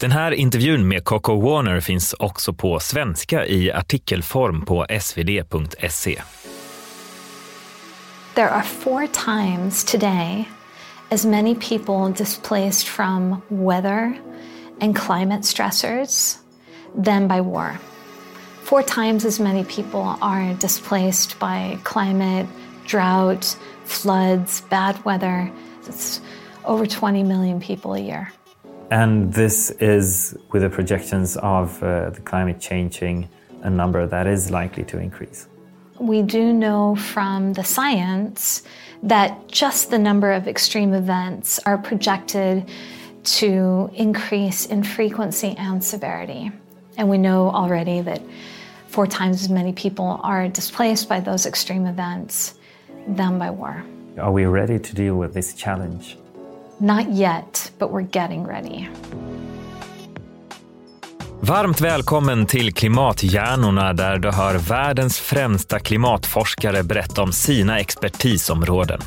Den här intervjun med Koko Warner finns också på svenska i artikelform på svd.se. There are four times today as many people displaced from weather and climate stressors than by war. Four times as many people are displaced by climate, drought, floods, bad weather. It's over 20 million people a year. And this is with the projections of uh, the climate changing a number that is likely to increase. We do know from the science that just the number of extreme events are projected to increase in frequency and severity. And we know already that four times as many people are displaced by those extreme events than by war. Are we ready to deal with this challenge? Not yet, but we're getting ready. Varmt välkommen till Klimathjärnorna där du hör världens främsta klimatforskare berätta om sina expertisområden.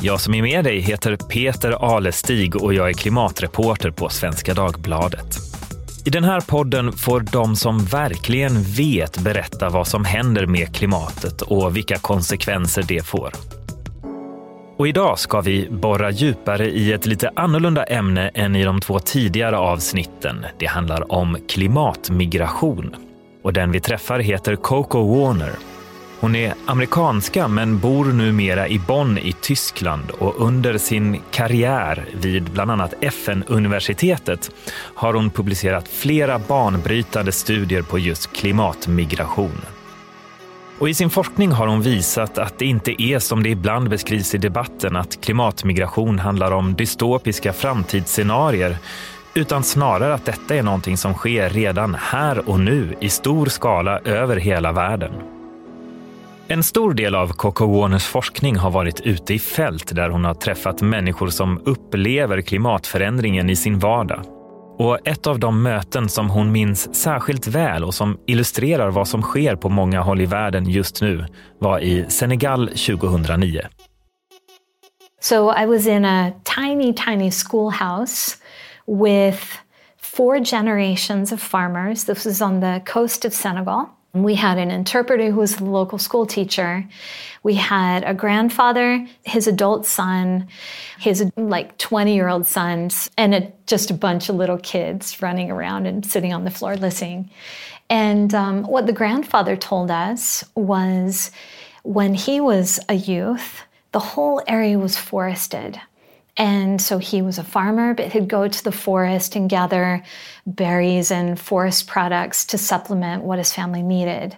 Jag som är med dig heter Peter Alestig och jag är klimatreporter på Svenska Dagbladet. I den här podden får de som verkligen vet berätta vad som händer med klimatet och vilka konsekvenser det får. Och idag ska vi borra djupare i ett lite annorlunda ämne än i de två tidigare avsnitten. Det handlar om klimatmigration. Och den vi träffar heter Coco Warner. Hon är amerikanska men bor numera i Bonn i Tyskland och under sin karriär vid bland annat FN-universitetet har hon publicerat flera banbrytande studier på just klimatmigration. Och I sin forskning har hon visat att det inte är som det ibland beskrivs i debatten att klimatmigration handlar om dystopiska framtidsscenarier utan snarare att detta är någonting som sker redan här och nu i stor skala över hela världen. En stor del av Coco Warners forskning har varit ute i fält där hon har träffat människor som upplever klimatförändringen i sin vardag. Och ett av de möten som hon minns särskilt väl och som illustrerar vad som sker på många håll i världen just nu var i Senegal 2009. So I was in a tiny, tiny schoolhouse with four generations of farmers. This was on the coast of Senegal. We had an interpreter who was the local school teacher. We had a grandfather, his adult son, his like 20 year old sons, and a, just a bunch of little kids running around and sitting on the floor listening. And um, what the grandfather told us was when he was a youth, the whole area was forested. And so he was a farmer, but he'd go to the forest and gather berries and forest products to supplement what his family needed.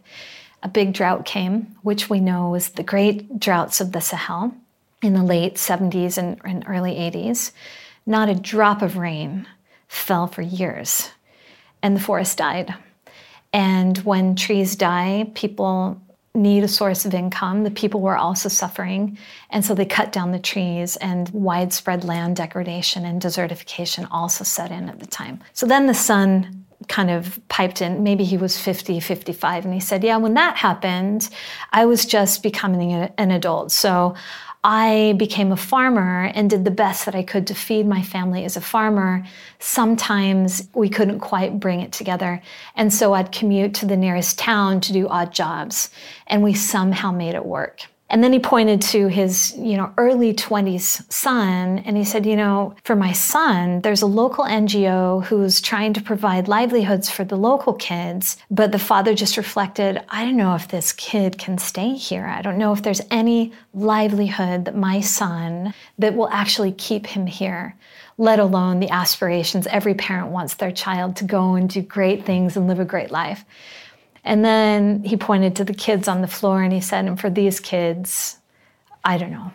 A big drought came, which we know was the great droughts of the Sahel in the late 70s and, and early 80s. Not a drop of rain fell for years, and the forest died. And when trees die, people need a source of income. The people were also suffering. And so they cut down the trees, and widespread land degradation and desertification also set in at the time. So then the son kind of piped in. Maybe he was 50, 55. And he said, Yeah, when that happened, I was just becoming an adult. So I became a farmer and did the best that I could to feed my family as a farmer. Sometimes we couldn't quite bring it together. And so I'd commute to the nearest town to do odd jobs. And we somehow made it work. And then he pointed to his, you know, early 20s son and he said, you know, for my son, there's a local NGO who's trying to provide livelihoods for the local kids, but the father just reflected, I don't know if this kid can stay here. I don't know if there's any livelihood that my son that will actually keep him here let alone the aspirations every parent wants their child to go and do great things and live a great life. And then he pointed to the kids on the floor and he said, and for these kids, I don't know.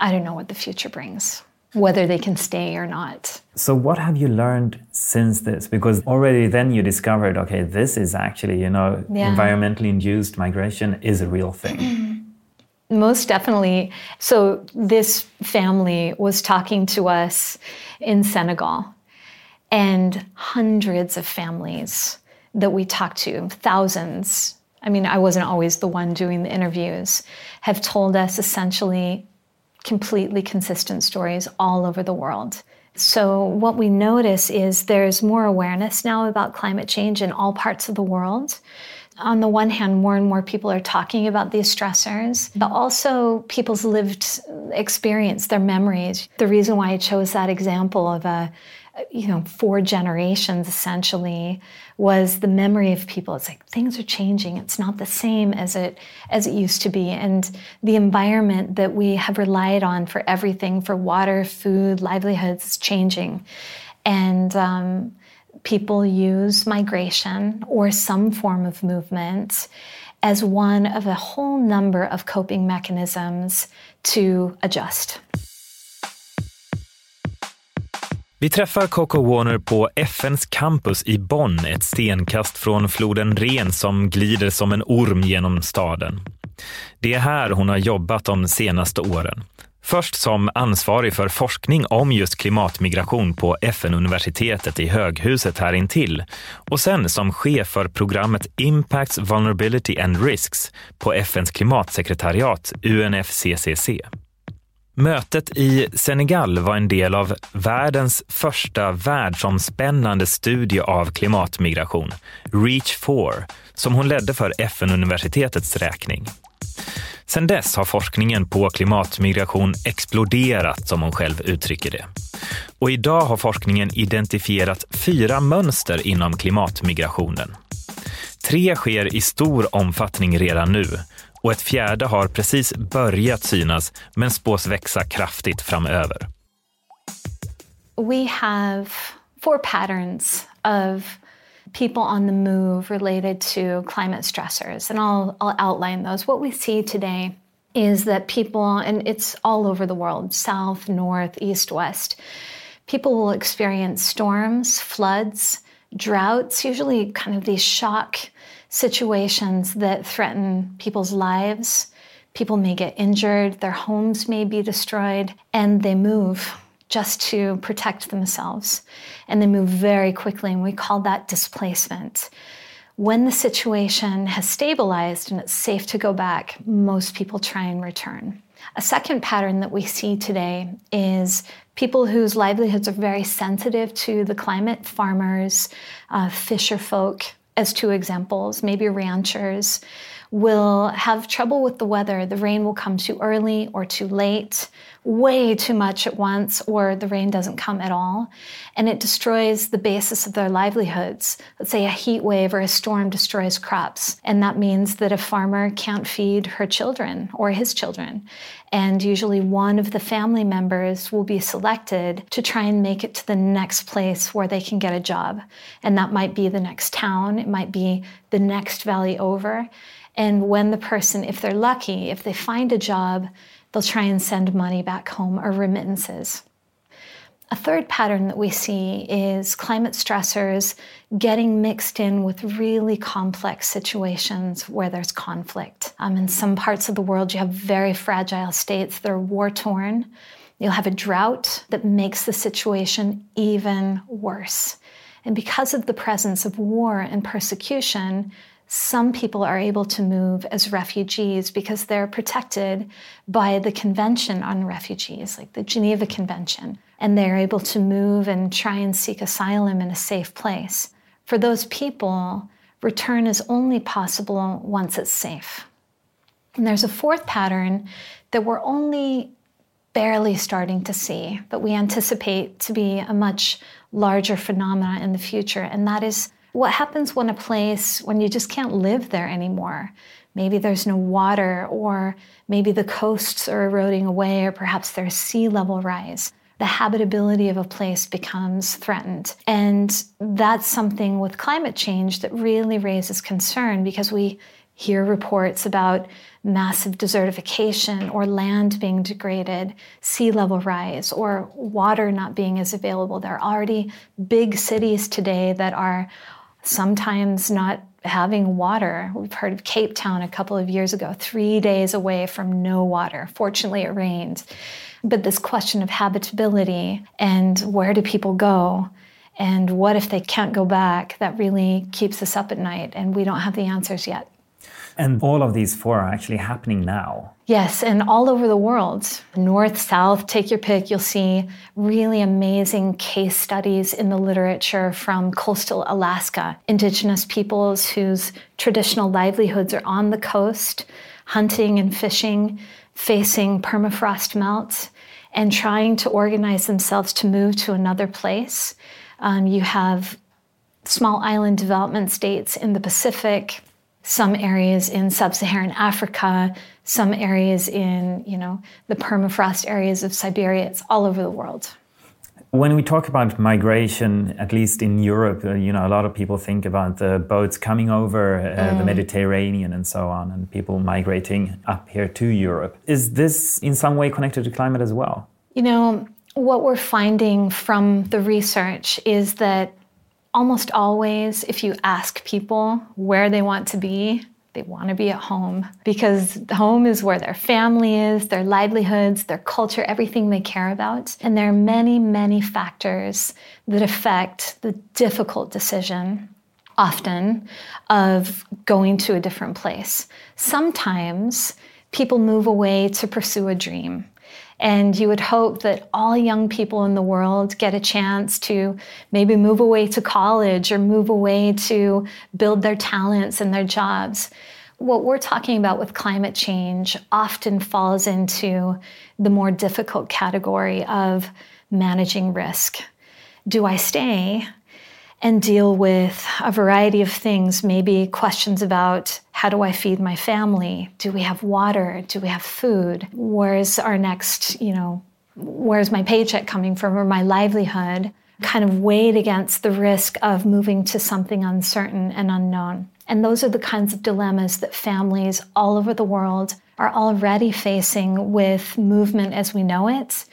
I don't know what the future brings, whether they can stay or not. So, what have you learned since this? Because already then you discovered, okay, this is actually, you know, yeah. environmentally induced migration is a real thing. Most definitely. So, this family was talking to us in Senegal, and hundreds of families that we talked to, thousands, I mean, I wasn't always the one doing the interviews, have told us essentially completely consistent stories all over the world. So, what we notice is there's more awareness now about climate change in all parts of the world. On the one hand, more and more people are talking about these stressors, but also people's lived experience, their memories. The reason why I chose that example of a you know, four generations essentially was the memory of people. It's like things are changing. It's not the same as it as it used to be. And the environment that we have relied on for everything, for water, food, livelihoods, is changing. And um, people use migration or some form of movement as one of a whole number of coping mechanisms to adjust. Vi träffar Coco Warner på FNs campus i Bonn, ett stenkast från floden Ren som glider som en orm genom staden. Det är här hon har jobbat de senaste åren. Först som ansvarig för forskning om just klimatmigration på FN-universitetet i Höghuset här intill och sen som chef för programmet Impacts, Vulnerability and Risks på FNs klimatsekretariat UNFCCC. Mötet i Senegal var en del av världens första världsomspännande studie av klimatmigration, Reach 4, som hon ledde för FN-universitetets räkning. Sedan dess har forskningen på klimatmigration exploderat, som hon själv uttrycker det. Och idag har forskningen identifierat fyra mönster inom klimatmigrationen. Tre sker i stor omfattning redan nu och ett fjärde har precis börjat synas men spås växa kraftigt framöver. We have four patterns of people on the move related to climate stressors, and I'll, I'll outline those. What we see today is that people, and it's all over the world south, north, east, west people will experience storms, floods, droughts, usually kind of these shock situations that threaten people's lives. People may get injured, their homes may be destroyed, and they move just to protect themselves. And they move very quickly, and we call that displacement. When the situation has stabilized and it's safe to go back, most people try and return. A second pattern that we see today is people whose livelihoods are very sensitive to the climate farmers, uh, fisher folk, as two examples, maybe ranchers will have trouble with the weather. The rain will come too early or too late, way too much at once, or the rain doesn't come at all. And it destroys the basis of their livelihoods. Let's say a heat wave or a storm destroys crops. And that means that a farmer can't feed her children or his children. And usually one of the family members will be selected to try and make it to the next place where they can get a job. And that might be the next town, it might be the next valley over. And when the person, if they're lucky, if they find a job, they'll try and send money back home or remittances. A third pattern that we see is climate stressors getting mixed in with really complex situations where there's conflict. Um, in some parts of the world, you have very fragile states that are war torn. You'll have a drought that makes the situation even worse. And because of the presence of war and persecution, some people are able to move as refugees because they're protected by the Convention on Refugees, like the Geneva Convention, and they're able to move and try and seek asylum in a safe place. For those people, return is only possible once it's safe. And there's a fourth pattern that we're only barely starting to see, but we anticipate to be a much larger phenomena in the future, and that is what happens when a place, when you just can't live there anymore? Maybe there's no water, or maybe the coasts are eroding away, or perhaps there's sea level rise. The habitability of a place becomes threatened. And that's something with climate change that really raises concern because we hear reports about massive desertification or land being degraded, sea level rise, or water not being as available. There are already big cities today that are sometimes not having water. We've heard of Cape Town a couple of years ago, three days away from no water. Fortunately, it rained. But this question of habitability and where do people go and what if they can't go back, that really keeps us up at night, and we don't have the answers yet. And all of these four are actually happening now. Yes, and all over the world. North, south, take your pick. You'll see really amazing case studies in the literature from coastal Alaska, indigenous peoples whose traditional livelihoods are on the coast, hunting and fishing, facing permafrost melt, and trying to organize themselves to move to another place. Um, you have small island development states in the Pacific, some areas in sub-Saharan Africa, some areas in, you know, the permafrost areas of Siberia. It's all over the world. When we talk about migration, at least in Europe, uh, you know, a lot of people think about the boats coming over uh, mm. the Mediterranean and so on, and people migrating up here to Europe. Is this in some way connected to climate as well? You know, what we're finding from the research is that almost always, if you ask people where they want to be, they want to be at home because home is where their family is, their livelihoods, their culture, everything they care about. And there are many, many factors that affect the difficult decision, often, of going to a different place. Sometimes people move away to pursue a dream. And you would hope that all young people in the world get a chance to maybe move away to college or move away to build their talents and their jobs. What we're talking about with climate change often falls into the more difficult category of managing risk. Do I stay and deal with a variety of things, maybe questions about how do I feed my family? Do we have water? Do we have food? Where's our next, you know, where's my paycheck coming from or my livelihood? Kind of weighed against the risk of moving to something uncertain and unknown. And those are the kinds of dilemmas that families all over the world are already facing with movement as we know it,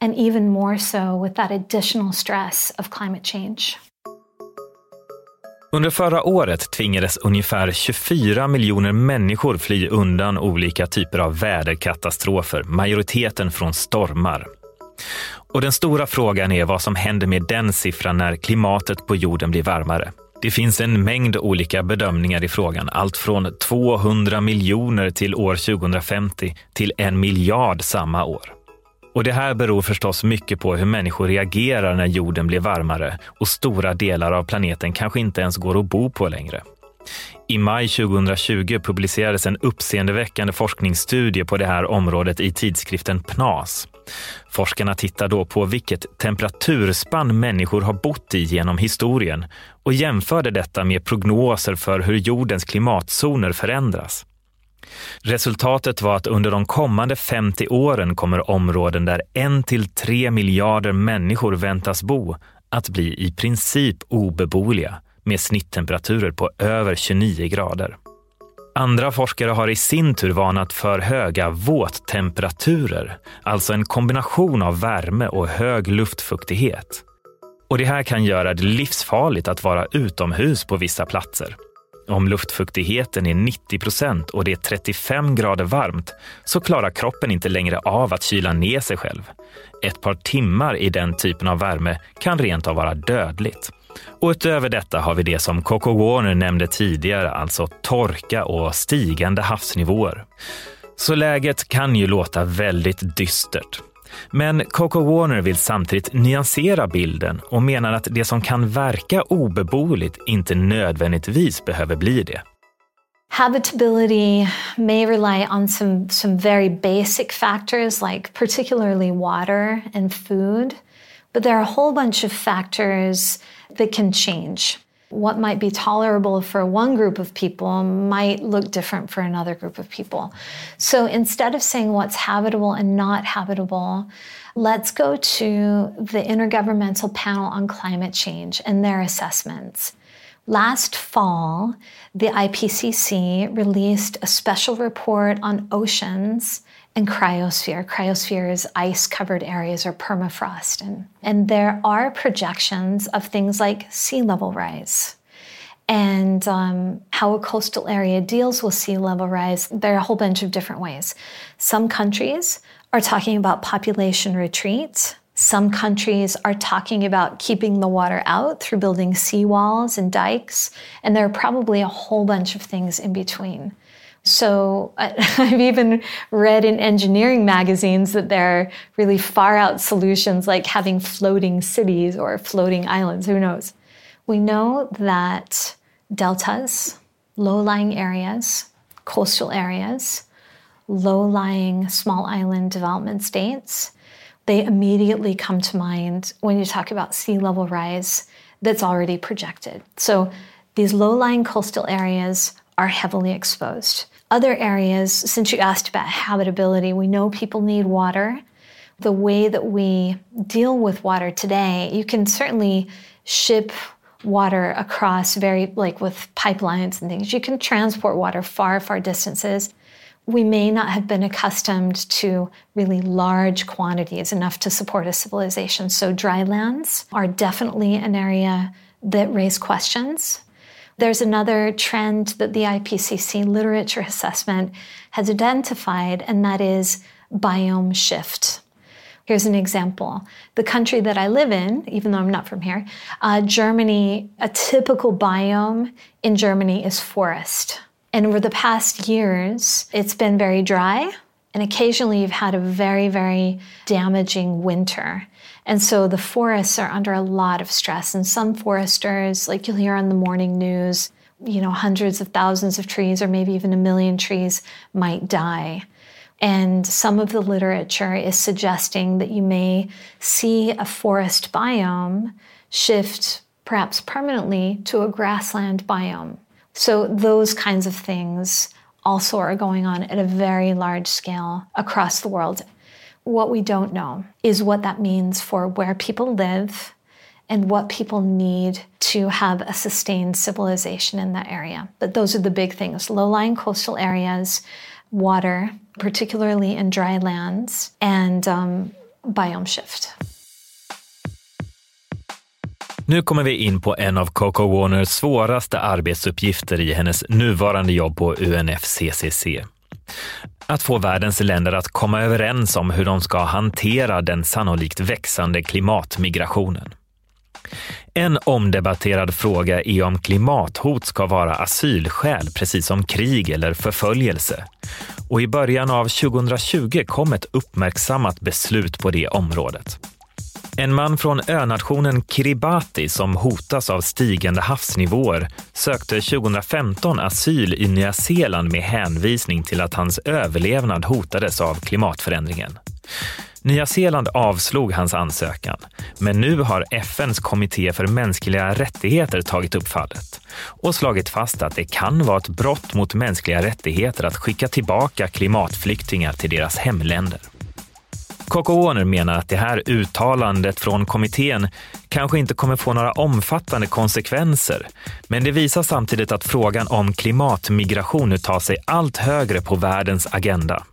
and even more so with that additional stress of climate change. Under förra året tvingades ungefär 24 miljoner människor fly undan olika typer av väderkatastrofer, majoriteten från stormar. Och den stora frågan är vad som händer med den siffran när klimatet på jorden blir varmare. Det finns en mängd olika bedömningar i frågan, allt från 200 miljoner till år 2050 till en miljard samma år. Och det här beror förstås mycket på hur människor reagerar när jorden blir varmare och stora delar av planeten kanske inte ens går att bo på längre. I maj 2020 publicerades en uppseendeväckande forskningsstudie på det här området i tidskriften PNAS. Forskarna tittar då på vilket temperaturspann människor har bott i genom historien och jämförde detta med prognoser för hur jordens klimatzoner förändras. Resultatet var att under de kommande 50 åren kommer områden där en till tre miljarder människor väntas bo att bli i princip obeboeliga med snitttemperaturer på över 29 grader. Andra forskare har i sin tur varnat för höga våttemperaturer, alltså en kombination av värme och hög luftfuktighet. Och det här kan göra det livsfarligt att vara utomhus på vissa platser. Om luftfuktigheten är 90 procent och det är 35 grader varmt så klarar kroppen inte längre av att kyla ner sig själv. Ett par timmar i den typen av värme kan rent av vara dödligt. Och utöver detta har vi det som Coco Warner nämnde tidigare, alltså torka och stigande havsnivåer. Så läget kan ju låta väldigt dystert. Men Coco Warner vill samtidigt nyansera bilden och menar att det som kan verka obeboeligt inte nödvändigtvis behöver bli det. Habitability may rely on some, some very basic factors like particularly water and food, but there are a whole bunch of factors that can change what might be tolerable for one group of people might look different for another group of people. So instead of saying what's habitable and not habitable, let's go to the Intergovernmental Panel on Climate Change and their assessments. Last fall, the IPCC released a special report on oceans and cryosphere. Cryosphere is ice covered areas or permafrost. And, and there are projections of things like sea level rise and um, how a coastal area deals with sea level rise. There are a whole bunch of different ways. Some countries are talking about population retreat. Some countries are talking about keeping the water out through building seawalls and dikes. And there are probably a whole bunch of things in between. So I've even read in engineering magazines that there are really far out solutions like having floating cities or floating islands, who knows. We know that deltas, low lying areas, coastal areas, low lying small island development states, they immediately come to mind when you talk about sea level rise that's already projected. So these low lying coastal areas are heavily exposed. Other areas, since you asked about habitability, we know people need water. The way that we deal with water today, you can certainly ship water across very, like with pipelines and things. You can transport water far, far distances. We may not have been accustomed to really large quantities, enough to support a civilization. So, dry lands are definitely an area that raise questions. There's another trend that the IPCC literature assessment has identified, and that is biome shift. Here's an example. The country that I live in, even though I'm not from here, uh, Germany, a typical biome in Germany is forest. And over the past years, it's been very dry, and occasionally you've had a very, very damaging winter. And so the forests are under a lot of stress. And some foresters, like you'll hear on the morning news, you know, hundreds of thousands of trees or maybe even a million trees might die. And some of the literature is suggesting that you may see a forest biome shift perhaps permanently to a grassland biome. So, those kinds of things also are going on at a very large scale across the world. What we don't know is what that means for where people live and what people need to have a sustained civilization in that area. But those are the big things low lying coastal areas, water, particularly in dry lands, and um, biome shift. Nu kommer vi in på en av Koko Warners svåraste arbetsuppgifter i hennes nuvarande jobb på UNFCCC. Att få världens länder att komma överens om hur de ska hantera den sannolikt växande klimatmigrationen. En omdebatterad fråga är om klimathot ska vara asylskäl, precis som krig eller förföljelse. Och i början av 2020 kom ett uppmärksammat beslut på det området. En man från önationen Kiribati som hotas av stigande havsnivåer sökte 2015 asyl i Nya Zeeland med hänvisning till att hans överlevnad hotades av klimatförändringen. Nya Zeeland avslog hans ansökan, men nu har FNs kommitté för mänskliga rättigheter tagit upp fallet och slagit fast att det kan vara ett brott mot mänskliga rättigheter att skicka tillbaka klimatflyktingar till deras hemländer. Coco Warner menar att det här uttalandet från kommittén kanske inte kommer få några omfattande konsekvenser, men det visar samtidigt att frågan om klimatmigration nu tar sig allt högre på världens agenda.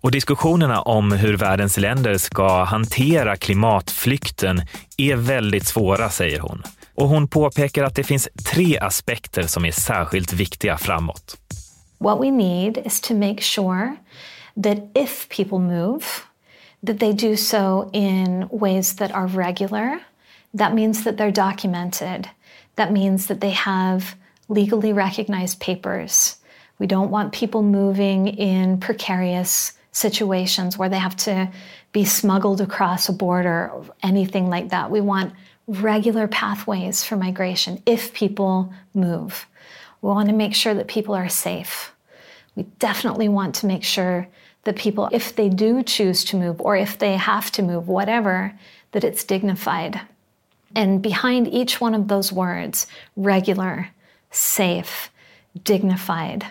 Och diskussionerna om hur världens länder ska hantera klimatflykten är väldigt svåra, säger hon. Och hon påpekar att det finns tre aspekter som är särskilt viktiga framåt. What we need is to make sure that if people move that they do so in ways that are regular. That means that they're documented. That means that they have legally recognized papers. We don't want people moving in precarious situations where they have to be smuggled across a border or anything like that. We want regular pathways for migration if people move. We want to make sure that people are safe. We definitely want to make sure that people, if they do choose to move or if they have to move, whatever, that it's dignified. And behind each one of those words, regular, safe, dignified,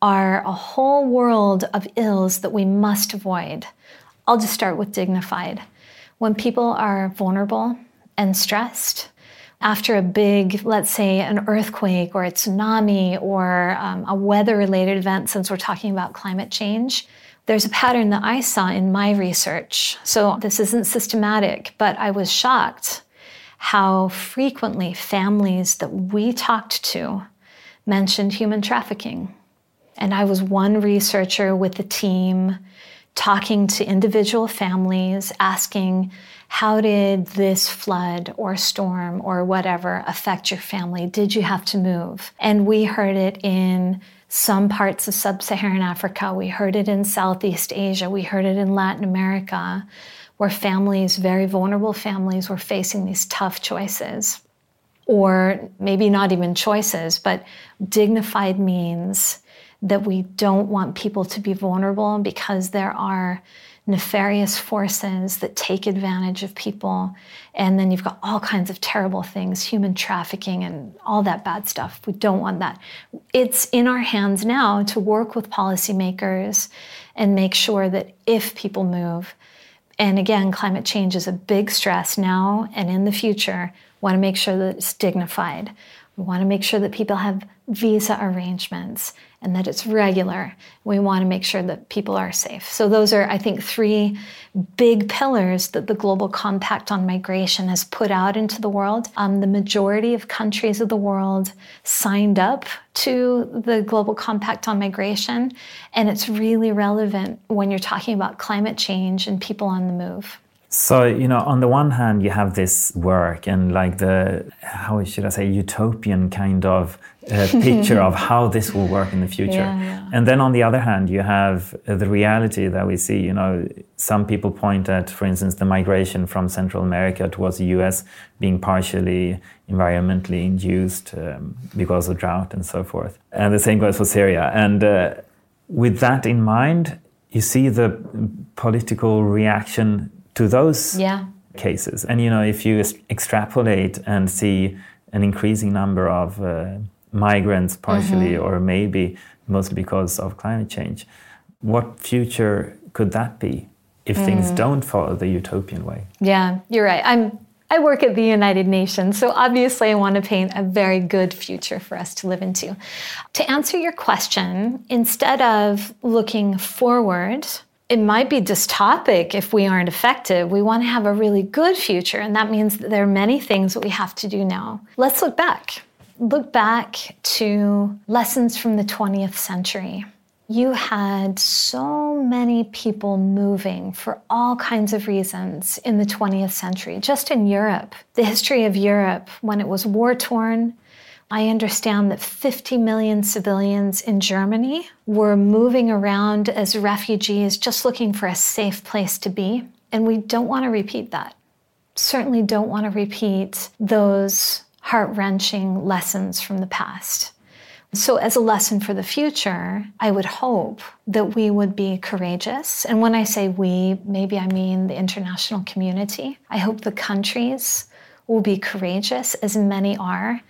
are a whole world of ills that we must avoid. I'll just start with dignified. When people are vulnerable and stressed, after a big, let's say, an earthquake or a tsunami or um, a weather related event, since we're talking about climate change, there's a pattern that I saw in my research. So this isn't systematic, but I was shocked how frequently families that we talked to mentioned human trafficking. And I was one researcher with the team talking to individual families, asking, how did this flood or storm or whatever affect your family? Did you have to move? And we heard it in some parts of sub Saharan Africa. We heard it in Southeast Asia. We heard it in Latin America, where families, very vulnerable families, were facing these tough choices. Or maybe not even choices, but dignified means that we don't want people to be vulnerable because there are nefarious forces that take advantage of people. And then you've got all kinds of terrible things, human trafficking and all that bad stuff. We don't want that. It's in our hands now to work with policymakers and make sure that if people move, and again, climate change is a big stress now and in the future, want to make sure that it's dignified. We want to make sure that people have visa arrangements and that it's regular. We want to make sure that people are safe. So, those are, I think, three big pillars that the Global Compact on Migration has put out into the world. Um, the majority of countries of the world signed up to the Global Compact on Migration, and it's really relevant when you're talking about climate change and people on the move. So, you know, on the one hand, you have this work and like the, how should I say, utopian kind of uh, picture of how this will work in the future. Yeah, yeah. And then on the other hand, you have uh, the reality that we see. You know, some people point at, for instance, the migration from Central America towards the US being partially environmentally induced um, because of drought and so forth. And the same goes for Syria. And uh, with that in mind, you see the political reaction to those yeah. cases. And you know, if you extrapolate and see an increasing number of uh, migrants, partially mm-hmm. or maybe mostly because of climate change, what future could that be if mm. things don't follow the utopian way? Yeah, you're right. I'm. I work at the United Nations, so obviously I want to paint a very good future for us to live into. To answer your question, instead of looking forward it might be dystopic if we aren't effective. We want to have a really good future, and that means that there are many things that we have to do now. Let's look back. Look back to lessons from the 20th century. You had so many people moving for all kinds of reasons in the 20th century, just in Europe. The history of Europe, when it was war torn, I understand that 50 million civilians in Germany were moving around as refugees just looking for a safe place to be. And we don't want to repeat that. Certainly don't want to repeat those heart wrenching lessons from the past. So, as a lesson for the future, I would hope that we would be courageous. And when I say we, maybe I mean the international community. I hope the countries will be courageous, as many are,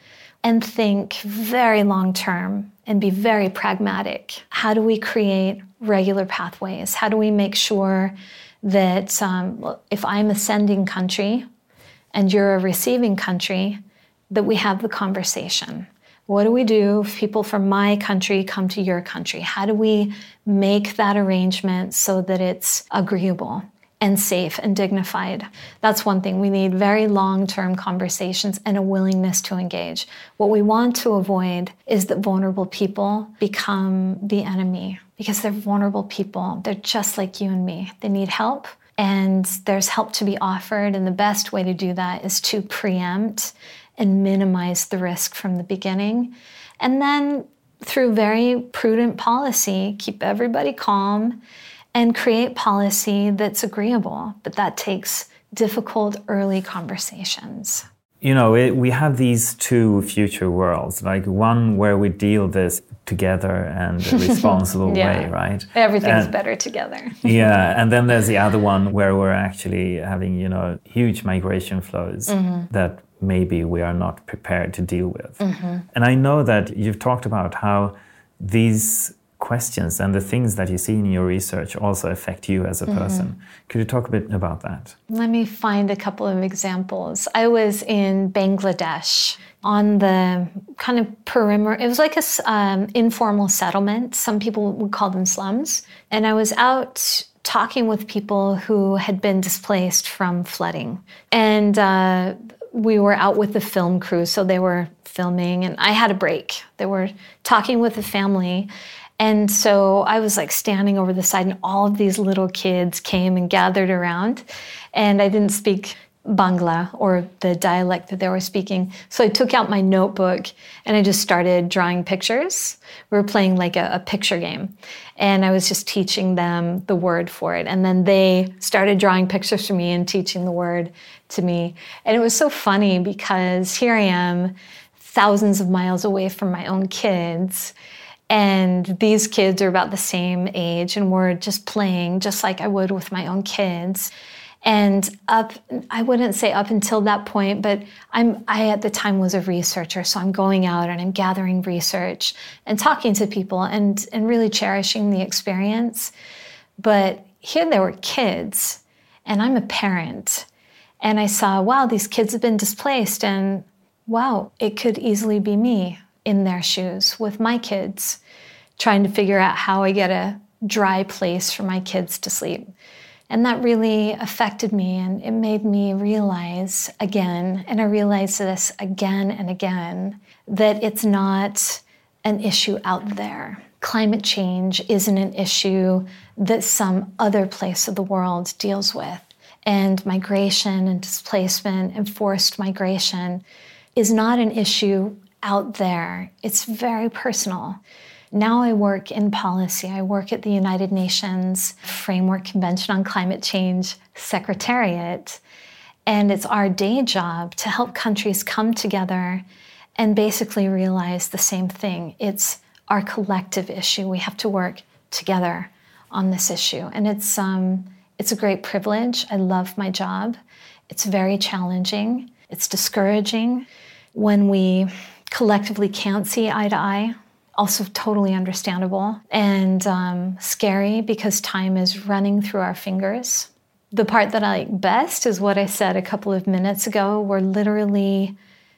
and think very long term and be very pragmatic. How do we create regular pathways? How do we make sure that um, if I'm a sending country and you're a receiving country, that we have the conversation? What do we do if people from my country come to your country? How do we make that arrangement so that it's agreeable? and safe and dignified. That's one thing. We need very long term conversations and a willingness to engage. What we want to avoid is that vulnerable people become the enemy because they're vulnerable people. They're just like you and me. They need help. And there's help to be offered. And the best way to do that is to preempt and minimize the risk from the beginning. And then through very prudent policy, keep everybody calm and create policy that's agreeable. But that takes difficult early conversations. You know, it, we have these two future worlds, like one where we deal this together and a responsible yeah. way, right? Everything's and, better together. yeah, and then there's the other one where we're actually having, you know, huge migration flows mm-hmm. that maybe we are not prepared to deal with. Mm-hmm. And I know that you've talked about how these questions and the things that you see in your research also affect you as a mm-hmm. person. Could you talk a bit about that? Let me find a couple of examples. I was in Bangladesh on the kind of perimeter. It was like a um, informal settlement. Some people would call them slums. And I was out talking with people who had been displaced from flooding. And uh, we were out with the film crew, so they were filming, and I had a break. They were talking with the family, And so I was like standing over the side, and all of these little kids came and gathered around. And I didn't speak Bangla or the dialect that they were speaking. So I took out my notebook and I just started drawing pictures. We were playing like a, a, picture game. And I was just teaching them the word for it. And then they started drawing pictures for me and teaching the word to me. And it was so funny because here I am, thousands of miles away from my own kids. And these kids are about the same age, and we're just playing just like I would with my own kids. And up, I wouldn't say up until that point, but I'm, I at the time was a researcher. So I'm going out and I'm gathering research and talking to people and, and really cherishing the experience. But here there were kids, and I'm a parent. And I saw, wow, these kids have been displaced. And wow, it could easily be me in their shoes with my kids, trying to figure out how I get a dry place for my kids to sleep. And that really affected me and it made me realize again, and I realized this again and again, that it's not an issue out there. Climate change isn't an issue that some other place of the world deals with. And migration and displacement and forced migration is not an issue out there, it's very personal. Now I work in policy. I work at the United Nations Framework Convention on Climate Change Secretariat. And it's our day job to help countries come together and basically realize the same thing. It's our collective issue. We have to work together on this issue. And it's, um, it's a great privilege. I love my job. It's very challenging, it's discouraging when we collectively can't see eye to eye also totally understandable and um, scary because time is running through our fingers. The part that I like best is what I said a couple of minutes ago. We're literally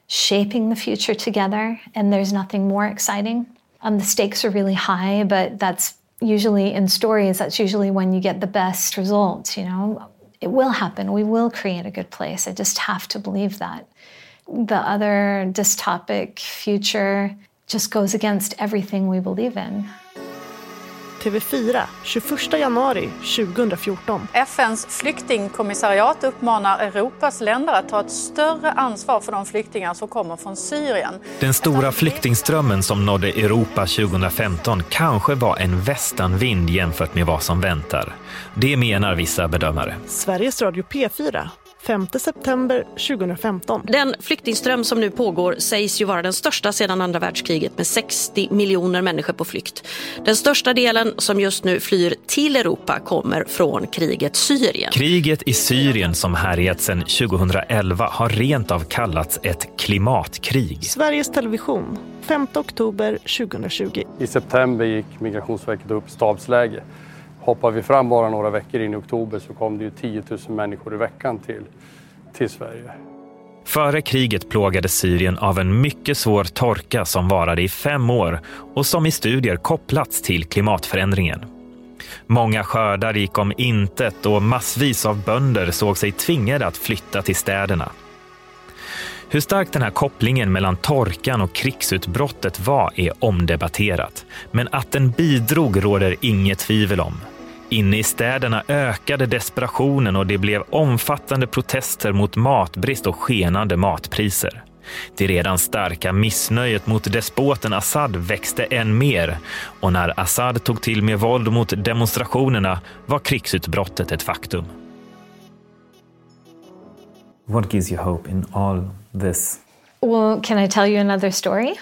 shaping the future together, and there's nothing more exciting. Um, the stakes are really high, but that's usually in stories, that's usually when you get the best results, you know. It will happen. We will create a good place. I just have to believe that. The other dystopic future just goes against everything we believe in. TV4, 21 januari 2014. FNs flyktingkommissariat uppmanar Europas länder att ta ett större ansvar för de flyktingar som kommer från Syrien. Den stora flyktingströmmen som nådde Europa 2015 kanske var en västanvind jämfört med vad som väntar. Det menar vissa bedömare. Sveriges Radio P4 5 september 2015. Den flyktingström som nu pågår sägs ju vara den största sedan andra världskriget med 60 miljoner människor på flykt. Den största delen som just nu flyr till Europa kommer från kriget Syrien. Kriget i Syrien som härjat sedan 2011 har rent av kallats ett klimatkrig. Sveriges Television 5 oktober 2020. I september gick Migrationsverket upp stabsläge Hoppar vi fram bara några veckor in i oktober så kom det ju 10 000 människor i veckan till, till Sverige. Före kriget plågades Syrien av en mycket svår torka som varade i fem år och som i studier kopplats till klimatförändringen. Många skördar gick om intet och massvis av bönder såg sig tvingade att flytta till städerna. Hur stark den här kopplingen mellan torkan och krigsutbrottet var är omdebatterat. Men att den bidrog råder inget tvivel om. Inne i städerna ökade desperationen och det blev omfattande protester mot matbrist och skenande matpriser. Det redan starka missnöjet mot despoten Assad växte än mer och när Assad tog till med våld mot demonstrationerna var krigsutbrottet ett faktum. What gives you hope in all this? Well, can I tell you another story?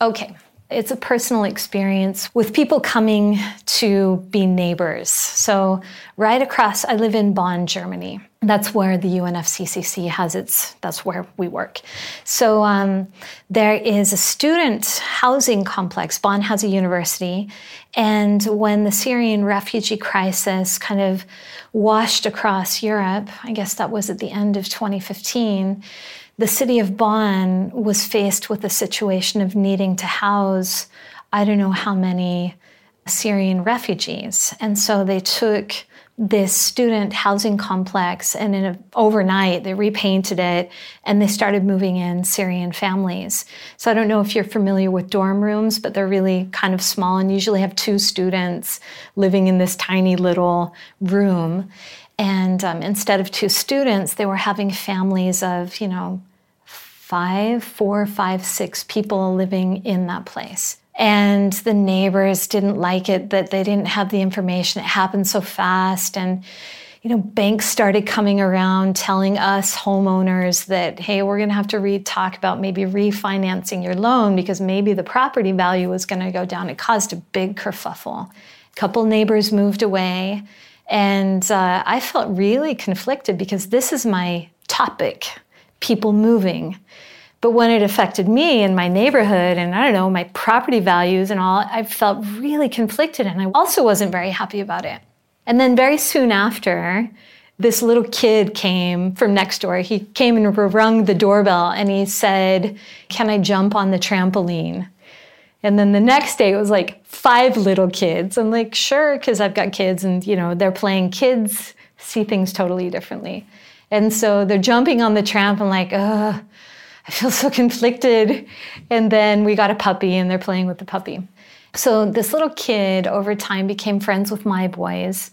Okay. It's a personal experience with people coming to be neighbors. So, right across, I live in Bonn, Germany. That's where the UNFCCC has its, that's where we work. So, um, there is a student housing complex. Bonn has a university. And when the Syrian refugee crisis kind of washed across Europe, I guess that was at the end of 2015 the city of Bonn was faced with a situation of needing to house I don't know how many Syrian refugees. And so they took this student housing complex and in a, overnight they repainted it and they started moving in Syrian families. So I don't know if you're familiar with dorm rooms, but they're really kind of small and usually have two students living in this tiny little room. And um, instead of two students, they were having families of, you know, five, four, five, six people living in that place. And the neighbors didn't like it that they didn't have the information. It happened so fast. And, you know, banks started coming around telling us homeowners that, hey, we're going to have to re- talk about maybe refinancing your loan because maybe the property value was going to go down. It caused a big kerfuffle. A couple neighbors moved away. And uh, I felt really conflicted because this is my topic people moving. But when it affected me and my neighborhood and I don't know, my property values and all, I felt really conflicted and I also wasn't very happy about it. And then very soon after, this little kid came from next door. He came and rung the doorbell and he said, Can I jump on the trampoline? And then the next day it was like five little kids. I'm like, sure, because I've got kids and you know, they're playing kids see things totally differently. And so they're jumping on the tramp and like, ugh, I feel so conflicted. And then we got a puppy and they're playing with the puppy. So this little kid over time became friends with my boys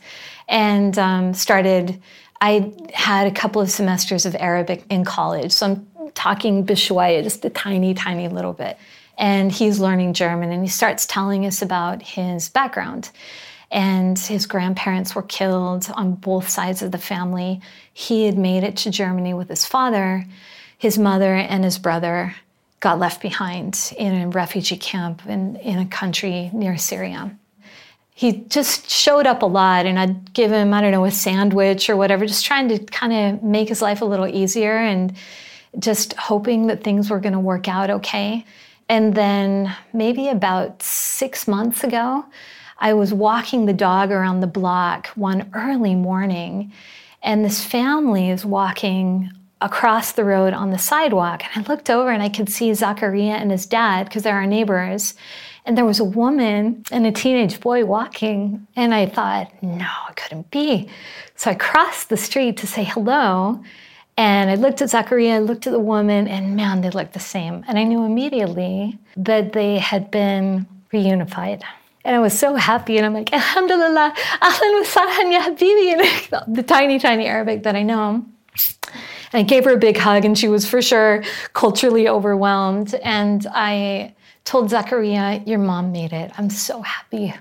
and um, started. I had a couple of semesters of Arabic in college. So I'm talking Bishwaya, just a tiny, tiny little bit. And he's learning German and he starts telling us about his background. And his grandparents were killed on both sides of the family. He had made it to Germany with his father his mother and his brother got left behind in a refugee camp in, in a country near Syria. He just showed up a lot, and I'd give him, I don't know, a sandwich or whatever, just trying to kind of make his life a little easier and just hoping that things were going to work out okay. And then maybe about six months ago, I was walking the dog around the block one early morning, and this family is walking across the road on the sidewalk. And I looked over and I could see Zachariah and his dad because they're our neighbors. And there was a woman and a teenage boy walking. And I thought, no, it couldn't be. So I crossed the street to say hello. And I looked at Zachariah, I looked at the woman, and man, they looked the same. And I knew immediately that they had been reunified. And I was so happy. And I'm like, Alhamdulillah, ahlan wa sahlan ya habibi, the tiny, tiny Arabic that I know. And I gave her a big hug, and she was for sure culturally overwhelmed. And I told Zachariah, Your mom made it. I'm so happy.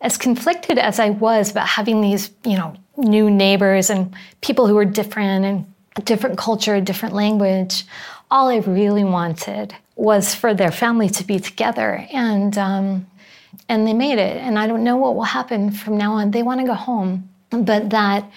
As conflicted as I was about having these, you know, new neighbors and people who were different and different culture, different language, all I really wanted was for their family to be together. And um, and they made it. And I don't know what will happen from now on. They want to go home. But that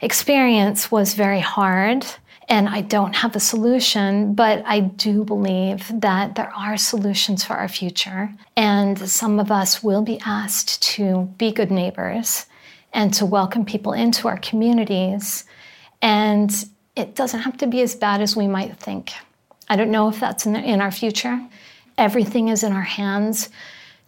experience was very hard and I don't have a solution, but I do believe that there are solutions for our future. And some of us will be asked to be good neighbors and to welcome people into our communities. And it doesn't have to be as bad as we might think. I don't know if that's in, in our future. Everything is in our hands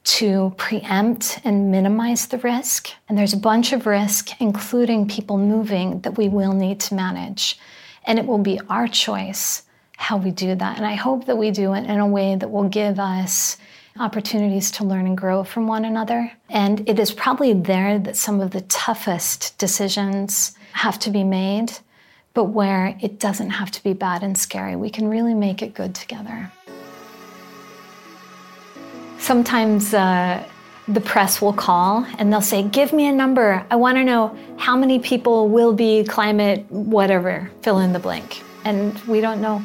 to preempt and minimize the risk. And there's a bunch of risk, including people moving, that we will need to manage. And it will be our choice how we do that. And I hope that we do it in a way that will give us opportunities to learn and grow from one another. And it is probably there that some of the toughest decisions have to be made, but where it doesn't have to be bad and scary. We can really make it good together. Sometimes uh, the press will call and they'll say, Give me a number. I want to know how many people will be climate, whatever, fill in the blank. And we don't know.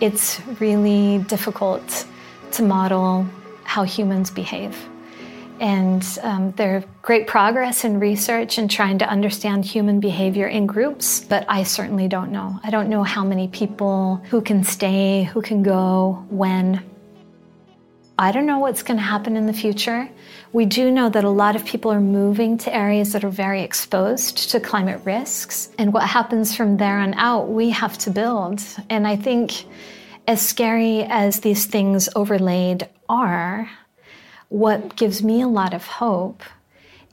It's really difficult to model how humans behave. And um, there's great progress in research and trying to understand human behavior in groups, but I certainly don't know. I don't know how many people who can stay, who can go, when. I don't know what's going to happen in the future. We do know that a lot of people are moving to areas that are very exposed to climate risks. And what happens from there on out, we have to build. And I think, as scary as these things overlaid are, what gives me a lot of hope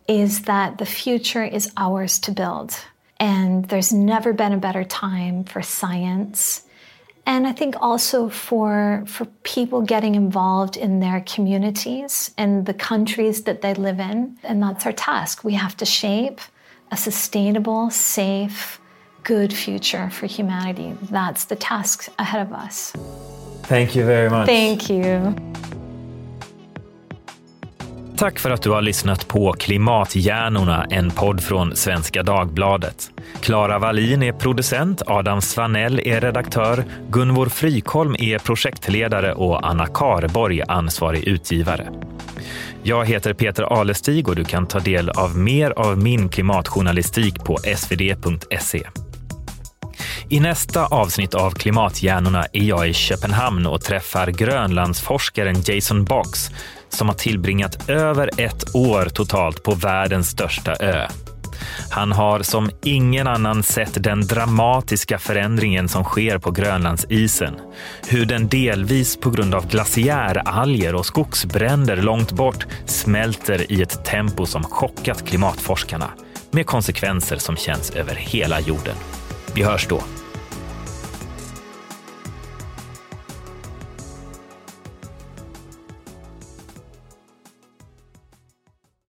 is that the future is ours to build. And there's never been a better time for science. And I think also for, for people getting involved in their communities and the countries that they live in. And that's our task. We have to shape a sustainable, safe, good future for humanity. That's the task ahead of us. Thank you very much. Thank you. Tack för att du har lyssnat på Klimathjärnorna, en podd från Svenska Dagbladet. Klara Wallin är producent, Adam Svanell är redaktör, Gunvor Frykholm är projektledare och Anna Karborg ansvarig utgivare. Jag heter Peter Alestig och du kan ta del av mer av min klimatjournalistik på svd.se. I nästa avsnitt av Klimathjärnorna är jag i Köpenhamn och träffar Grönlandsforskaren Jason Box som har tillbringat över ett år totalt på världens största ö. Han har som ingen annan sett den dramatiska förändringen som sker på Grönlandsisen. Hur den delvis på grund av glaciäralger och skogsbränder långt bort smälter i ett tempo som chockat klimatforskarna med konsekvenser som känns över hela jorden. Vi hörs då.